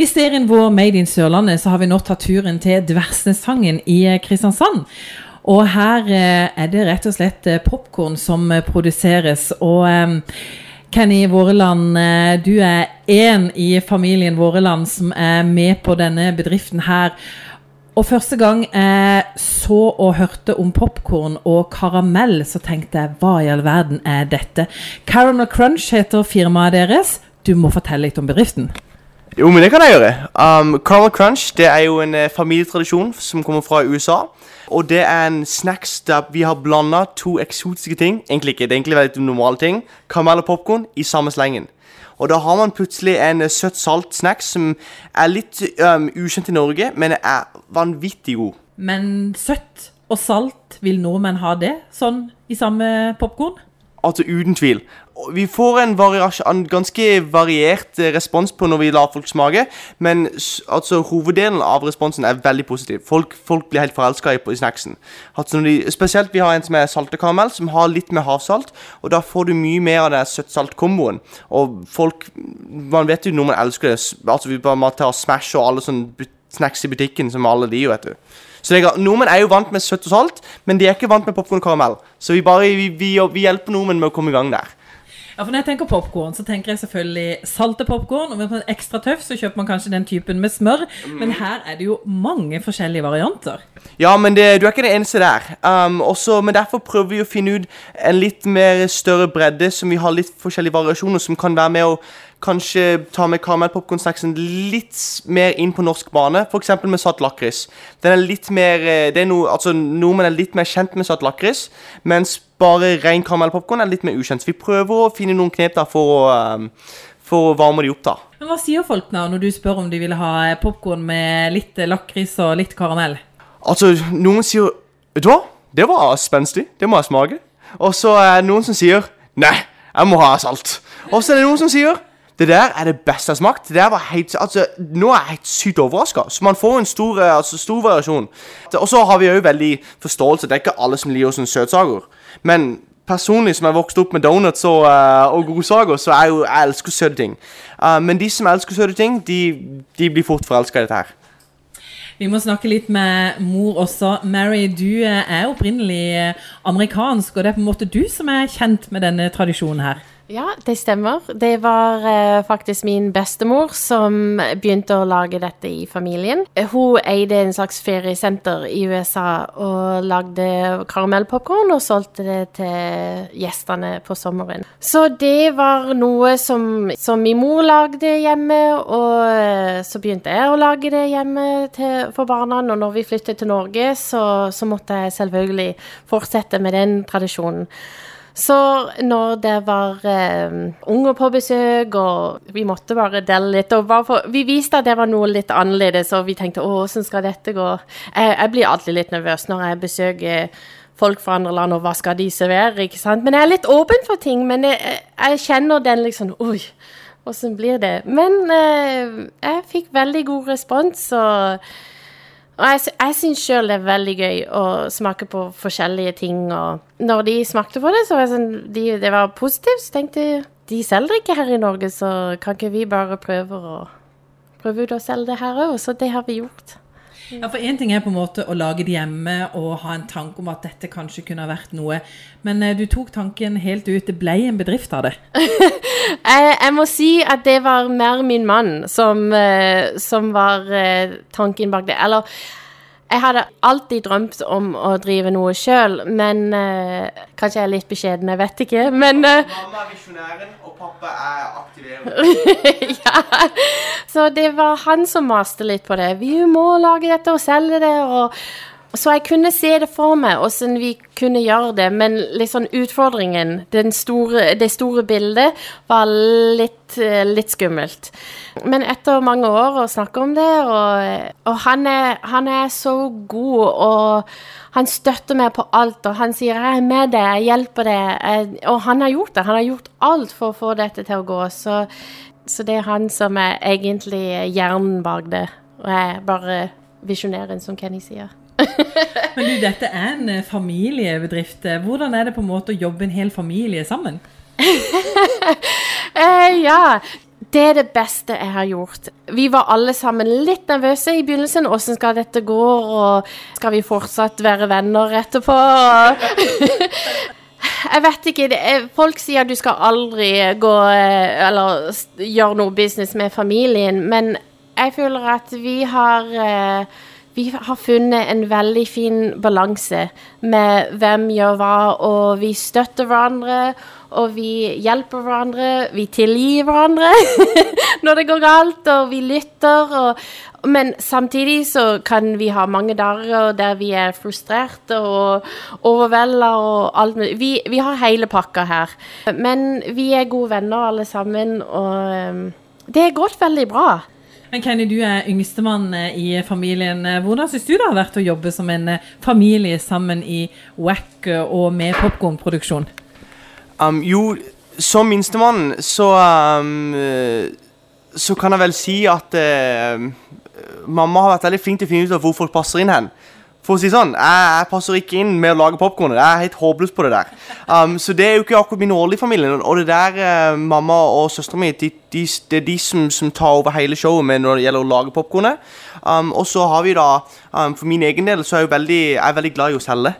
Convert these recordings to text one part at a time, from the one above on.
I serien vår Made in Sørlandet så har vi nå tatt turen til Dversnestangen i eh, Kristiansand. Og her eh, er det rett og slett eh, popkorn som produseres. Og Kenny Våreland, du er én i familien Våreland som er med på denne bedriften her. Og første gang jeg så og hørte om popkorn og karamell, så tenkte jeg hva i all verden er dette? Caramel Crunch heter firmaet deres. Du må fortelle litt om bedriften. Jo, men det kan jeg gjøre. Um, Caramel Crunch det er jo en eh, familietradisjon som kommer fra USA. Og det er en snacks der vi har blanda to eksotiske ting. Egentlig ikke, det er egentlig veldig normale ting. Karamell og popkorn i samme slengen. Og da har man plutselig en eh, søtt-salt snacks som er litt um, ukjent i Norge, men er vanvittig god. Men søtt og salt, vil nordmenn ha det sånn i samme popkorn? Altså uten tvil. Vi får en, en ganske variert eh, respons på når vi lar folk smake, men altså hoveddelen av responsen er veldig positiv. Folk, folk blir helt forelska i, i snacksen. Altså de, spesielt vi har en som er saltekaramell, som har litt med havsalt, og da får du mye mer av den søtt-salt-komboen. Og folk Man vet jo når man elsker det. Altså Vi bare må ta Smash og alle sånne snacks i butikken som alle de, vet du. Så det, er- Nordmenn er jo vant med søtt og salt, men de er ikke vant med popkorn og karamell. Så vi, bare, vi, vi, vi hjelper nordmenn med å komme i gang der. Ja, for Når jeg tenker popkorn, så tenker jeg selvfølgelig salte popkorn. Og hvis man er ekstra tøff, så kjøper man kanskje den typen med smør. Men her er det jo mange forskjellige varianter. Ja, men det, du er ikke det eneste der. Um, også, men derfor prøver vi å finne ut en litt mer større bredde, som vi har litt forskjellige variasjoner, som kan være med å kanskje ta med karamellpopkornsnacksen litt mer inn på norsk bane. F.eks. med satt lakris. Den er litt mer eh, det er noe, altså Nordmenn er litt mer kjent med satt lakris, mens bare ren karamellpopkorn er litt mer ukjent. Så vi prøver å finne noen knep da, for å, um, for å varme de opp, da. Men hva sier folk da når du spør om de vil ha popkorn med litt eh, lakris og litt karamell? Altså, noen sier Vet du hva? Det var spenstig. Det må jeg smake. Og så er det noen som sier Nei, jeg må ha salt. Og så er det noen som sier det der er det beste jeg har smakt. Det der var helt, altså, nå er jeg helt sykt overraska. Så man får en stor, eh, altså, stor variasjon. Og så har vi òg veldig forståelse. Det er ikke alle som liker sånne søtsaker. Men personlig, som har vokst opp med donuts og, uh, og godsaker, så er jo, jeg elsker søte ting. Uh, men de som elsker søte ting, de, de blir fort forelska i dette her. Vi må snakke litt med mor også. Mary, du eh, er opprinnelig amerikansk, og det er på en måte du som er kjent med denne tradisjonen her. Ja, det stemmer. Det var eh, faktisk min bestemor som begynte å lage dette i familien. Hun eide en slags feriesenter i USA og lagde karamellpopkorn og solgte det til gjestene på sommeren. Så det var noe som, som min mor lagde hjemme, og eh, så begynte jeg å lage det hjemme til, for barna. Og når vi flyttet til Norge, så, så måtte jeg selvfølgelig fortsette med den tradisjonen. Så når det var eh, unger på besøk, og vi måtte bare dele litt for, Vi viste at det var noe litt annerledes, og vi tenkte å, hvordan skal dette gå? Jeg, jeg blir alltid litt nervøs når jeg besøker folk fra andre land, og hva skal de servere, ikke sant? Men jeg er litt åpen for ting, men jeg, jeg- kjenner den liksom Oi, åssen blir det? Men eh, jeg fikk veldig god respons, og og jeg, jeg syns sjøl det er veldig gøy å smake på forskjellige ting. Og når de smakte på det, så var jeg sånn, de, det var positivt. Så tenkte jeg de selger ikke her i Norge, så kan ikke vi bare prøve å prøve ut å selge det her òg? Så det har vi gjort. Ja, for Én ting er på en måte å lage det hjemme og ha en tanke om at dette kanskje kunne ha vært noe, men eh, du tok tanken helt ut. Det ble en bedrift av det. Jeg, jeg må si at det var mer min mann som, eh, som var eh, tanken bak det. Eller jeg hadde alltid drømt om å drive noe sjøl, men uh, Kanskje jeg er litt beskjeden, jeg vet ikke. Men uh, Mamma er visjonæren, pappa er aktiverende. ja. Så det var han som maste litt på det. Vi må lage dette og selge det. og så jeg kunne se det for meg, åssen vi kunne gjøre det, men sånn utfordringen, store, det store bildet, var litt, eh, litt skummelt. Men etter mange år å snakke om det, og, og han, er, han er så god, og han støtter meg på alt, og han sier 'jeg er med deg, jeg hjelper deg', og han har gjort det. Han har gjort alt for å få dette til å gå. Så, så det er han som er egentlig hjernen bak det, og jeg bare visjonæren, som Kenny sier. Men du, dette er en eh, familiebedrift. Eh, Hvordan er det på en måte å jobbe en hel familie sammen? Eh, ja, Det er det beste jeg har gjort. Vi var alle sammen litt nervøse i begynnelsen. Åssen skal dette gå, og skal vi fortsatt være venner etterpå? jeg vet ikke. Er, folk sier du skal aldri gå eller gjøre noe business med familien, men jeg føler at vi har eh, vi har funnet en veldig fin balanse med hvem gjør hva, og vi støtter hverandre, og vi hjelper hverandre, vi tilgir hverandre når det går galt, og vi lytter. Og, men samtidig så kan vi ha mange dager der vi er frustrerte og overvelda og alt mulig. Vi, vi, har hele pakka her. Men vi er gode venner alle sammen, og um, det har gått veldig bra. Men Kenny, du er yngstemann eh, i familien. Hvordan syns du det har vært å jobbe som en eh, familie sammen i WAC og med popkornproduksjon? Um, jo, som minstemann så um, Så kan jeg vel si at uh, mamma har vært veldig flink til å finne ut av hvor folk passer inn hen. For å si sånn, jeg, jeg, passer ikke inn med å lage popkorn. Jeg er helt håpløs på det der. Um, så det er jo ikke akkurat min rolle i familien. Og det der uh, mamma og søstera mi de, de, Det er de som, som, tar over hele showet med når det gjelder å lage popkornet. Um, og så har vi da um, For min egen del så er jeg veldig, jeg er veldig glad i å selge.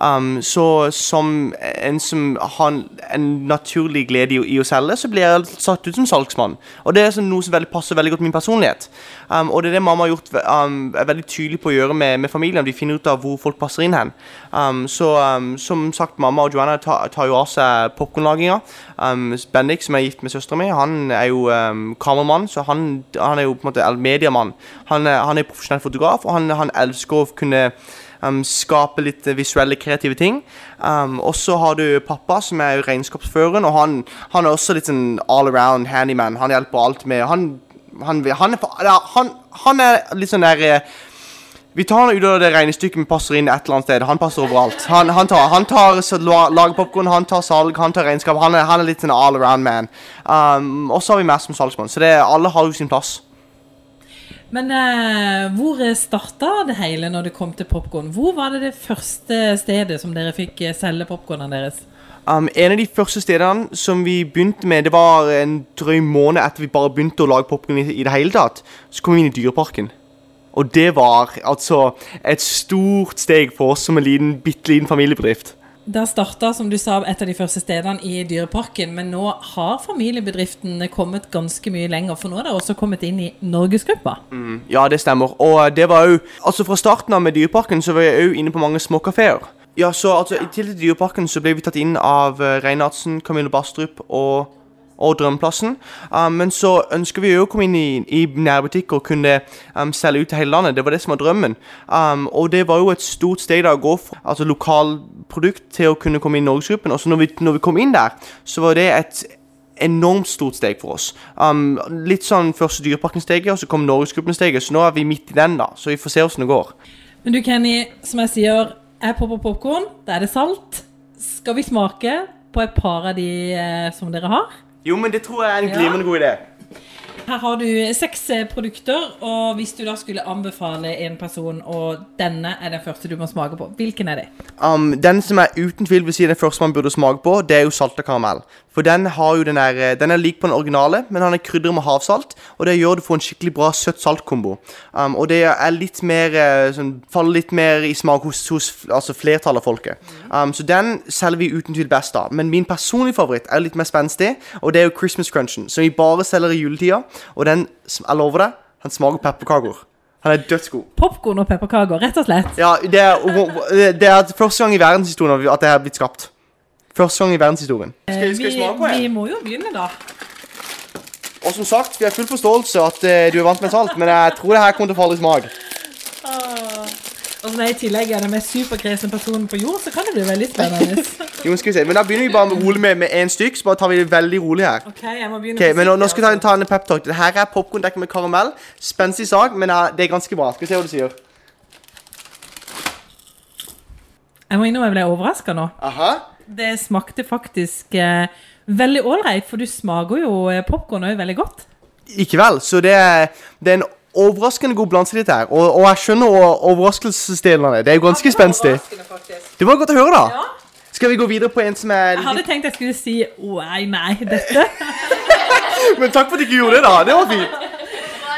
Um, så som en som har en naturlig glede i, i, å selge, så blir jeg satt ut som salgsmann. Og det er sånn noe som veldig, passer veldig godt min personlighet. Um, og det er det mamma har gjort um, er veldig tydelig på å gjøre med, med, familien. De finner ut av hvor folk passer inn hen. Um, så um, som sagt, mamma og Joanna tar, tar jo av seg popkornlaginga. Um, Bendik, som er gift med søstera mi, han er jo kameramann, så han, han, er jo på en måte mediemann. Han, han er profesjonell fotograf, og han, han elsker å kunne um, skape litt visuelle, kreative ting. Um, og så har du pappa, som er regnskapsføreren, og han, han, er også litt sånn all around handyman. Han hjelper alt med Han, han, han er, er, litt sånn der eh, vi tar han ut av det regnestykket vi passer inn et eller annet sted. Han passer overalt. Han, han tar, han tar lager popkorn, han tar salg, han tar regnskap. Han er, han er litt sånn all around man. Um, og så har vi meg som salgsmann. Så det, alle har jo sin plass. Men eh, hvor starta det hele når det kom til popkorn? Hvor var det det første stedet som dere fikk eh, selge popkornene deres? Um, en av de første stedene som vi begynte med, det var en drøy måned etter vi bare begynte å lage popkorn i, i, det hele tatt. Så kom vi inn i Dyreparken. Og det var altså et stort steg for oss som en liten, bitte liten familiebedrift. Det starta som du sa, et av de første stedene i Dyreparken, men nå har familiebedriften kommet ganske mye lenger. For nå er det også kommet inn i Norgesgruppa. Mm, ja, det stemmer. Og det var jo Altså Fra starten av med Dyreparken så var jeg òg inne på mange småkafeer. Ja, så altså, I tillegg til Dyreparken så ble vi tatt inn av uh, Reinhardsen, Camilla Bastrup og og Drømmeplassen. Um, men så ønsker vi jo å komme inn i, i nærbutikker og kunne um, selge ut til hele landet. Det var det som var drømmen. Um, og det var jo et stort steg da å gå fra altså lokalprodukt til å kunne komme inn i Norgesgruppen. Og så når vi, når vi kom inn der, så var det et enormt stort steg for oss. Um, litt sånn første Dyreparken-steget, og så kom Norgesgruppen-steget. Så nå er vi midt i den, da. Så vi får se åssen det går. Men du Kenny, som jeg sier, jeg popper popkorn. Da er det salt. Skal vi smake på et par av de eh, som dere har? Jo, men det tror jeg er en glimrende god idé. Her har du seks eh, produkter, og hvis du da skulle anbefale en person, og denne er den første du må smake på, hvilken er det? Um, den som jeg uten tvil vil si den første man burde smake på, det er jo salta karamell. For den har jo den der, eh, den er lik på den originale, men han er krydder med havsalt. Og det gjør du får en skikkelig bra søtt-salt-kombo. Um, og det er litt mer eh, sånn, faller litt mer i smak hos, hos altså flertallet av folket. Um, så den selger vi uten tvil best av. Men min personlige favoritt er litt mer spenstig, og det er jo Christmas Crunchen. Som vi bare selger i juletida. Og den, jeg lover deg, han smaker pepperkaker. Han er dødsgod. Popkorn og pepperkaker, rett og slett? Ja, det er, det er første gang i verdenshistorien at det har blitt skapt. Første gang i verdenshistorien. Eh, skal, skal vi, smake på en? Vi må jo begynne, da. Og som sagt, vi har full forståelse at uh, du er vant med salt, men jeg tror det her kommer til å falle i smak. Og når jeg i tillegg er den mest superkresne personen på jord, så kan det bli veldig spennende. jo, skal vi se. Men da begynner vi bare med rolig med, med én stykk, så bare tar vi det veldig rolig her. Ok, jeg må begynne okay, men nå, nå skal vi ta, ta en peptalk. Det her er popkorndekket med karamell. Spenstig sak, men uh, det er ganske bra. Skal vi se hva du sier. Jeg må innrømme jeg ble overraska nå. Aha. Det smakte faktisk eh, veldig ålreit, for du smaker jo eh, popkorn òg veldig godt. Ikke vel. Så det det er en overraskende god dette her. Og, og jeg skjønner overraskelsesdelene. det. Det er jo ganske ja, spenstig. Det var godt å høre, da. Ja. Skal vi gå videre på en som er Jeg hadde tenkt jeg skulle si Oi, nei, dette Men takk for at du ikke gjorde det, da. Det var fint.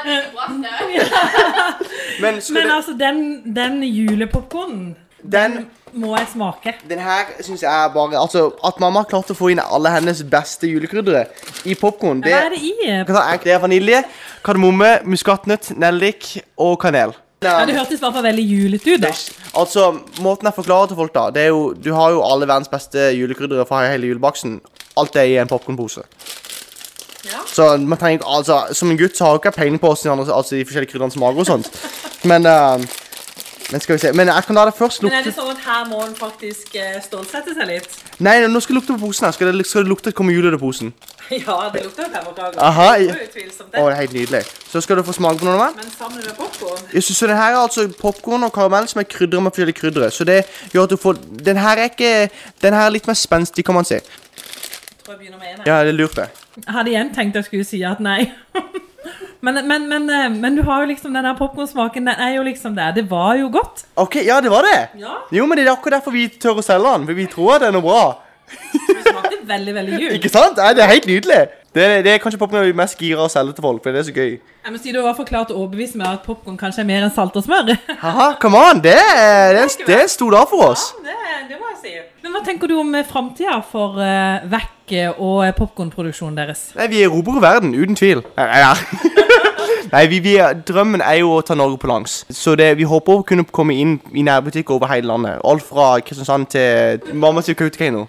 Men Men det, altså, den, den julepopkornen den må jeg smake. Den her syns jeg bare Altså, at mamma har klart å få inn alle hennes beste julekryddere i popkorn, det, Hva er det i? Det er vanilje, kardemomme, muskatnøtt, nellik og kanel. Ja, Det hørtes i hvert fall veldig julete ut. da. Altså, Måten jeg forklarer til folk, da det er jo, Du har jo alle verdens beste julekryddere fra hele julebaksten. Alt er i en popkornpose. Så man ikke Altså, Som en gutt så har jeg ikke peiling på hvordan altså, de forskjellige krydderne smaker og sånt. Men eh, Men skal vi se Men jeg kan la det først Men er det sånn at her må en faktisk eh, stålsette seg litt? Nei, nå skal det lukte på posen her. Skal det, skal det lukte komme jul ut av posen? Ja, det lukter jo pepperkaker. Aha, Det ja. er jo utvilsomt Å, det. det er helt nydelig. Så skal du få smake på noe med. Men sammen med popcorn Jeg synes, så det her er altså popkorn og karamell som er krydret med forskjellige kryddere. Så det gjør at du får Den her er ikke Den her er litt mer spenstig, kan man si. tror jeg begynner med en her. Ja, det er lurt, det. Jeg hadde igjen tenkt jeg skulle si at nei. men, men, men, eh, men du har jo liksom den der popkornsmaken, den er jo liksom der. Det var jo godt. OK, ja, det var det. Ja. Jo, men det er akkurat derfor vi tør å selge den. For vi tror at den er noe bra. Det smakte veldig, veldig jul. Ikke sant? Nei, det er helt nydelig. Det er, det er kanskje popkorn vi er mest gira å selge til folk, for det er så gøy. Jeg må si Du har i hvert fall klart å overbevise meg at popkorn kanskje er mer enn salt og smør. Haha, come on. Det er, det er, en- det er en stor dag for oss. det, det må jeg si. Men hva tenker du om eh, framtida for uh, Vekk og eh, popkornproduksjonen deres? Nei, vi erobrer verden, uten tvil. Nei, nei, nei. nei vi, vi, er- drømmen er jo å ta Norge på langs. Så det, vi håper å kunne komme inn i nærbutikker over hele landet. Alt fra Kristiansand til mamma til Kautokeino.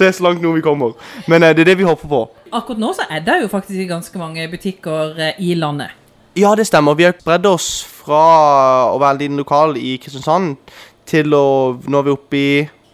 Det er så langt nå vi kommer. Men eh, det er det vi håper på. Akkurat nå så er det jo faktisk ganske mange butikker eh, i landet. Ja, det stemmer. Vi har bredd oss fra å være en liten lokal i Kristiansand til å Nå er vi oppe i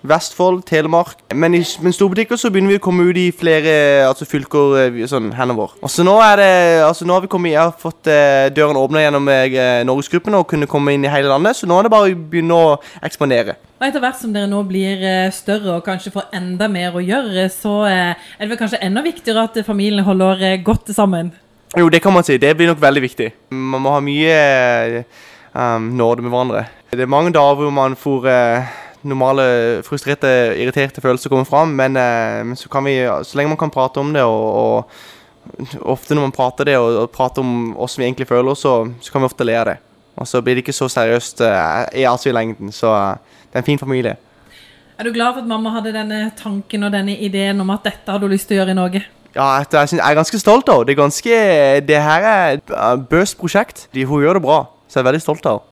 Vestfold, Telemark. Men i men storbutikker så begynner vi å komme ut i flere altså fylker eh, sånn henover. Og så nå er det Altså nå har vi kommet Jeg har fått eh, døren åpna gjennom eh, Norgesgruppen og kunne komme inn i hele landet, så nå er det bare å begynne å ekspandere. Og etter hvert som dere nå blir eh, større og kanskje får enda mer å gjøre, så eh, er det vel kanskje enda viktigere at eh, familien holder eh, godt sammen. Jo, det kan man si. Det blir nok veldig viktig. Man må ha mye eh, um, nåde med hverandre. Det er mange dager hvor man får eh, normale frustrerte, irriterte følelser kommer fram, men, eh, men så kan vi Så lenge man kan prate om det, og, og ofte når man prater det, og, og prater om hvordan vi egentlig føler, så, så kan vi ofte le av det. Og så blir det ikke så seriøst uh, i altså i lengden. Så eh, det er en fin familie. Er du glad for at mamma hadde denne tanken og denne ideen om at dette hadde du lyst til å gjøre i Norge? Ja, jeg, er ganske stolt av henne. Det er ganske Det her er et bøst prosjekt. Hun gjør det bra, så jeg er veldig stolt av henne.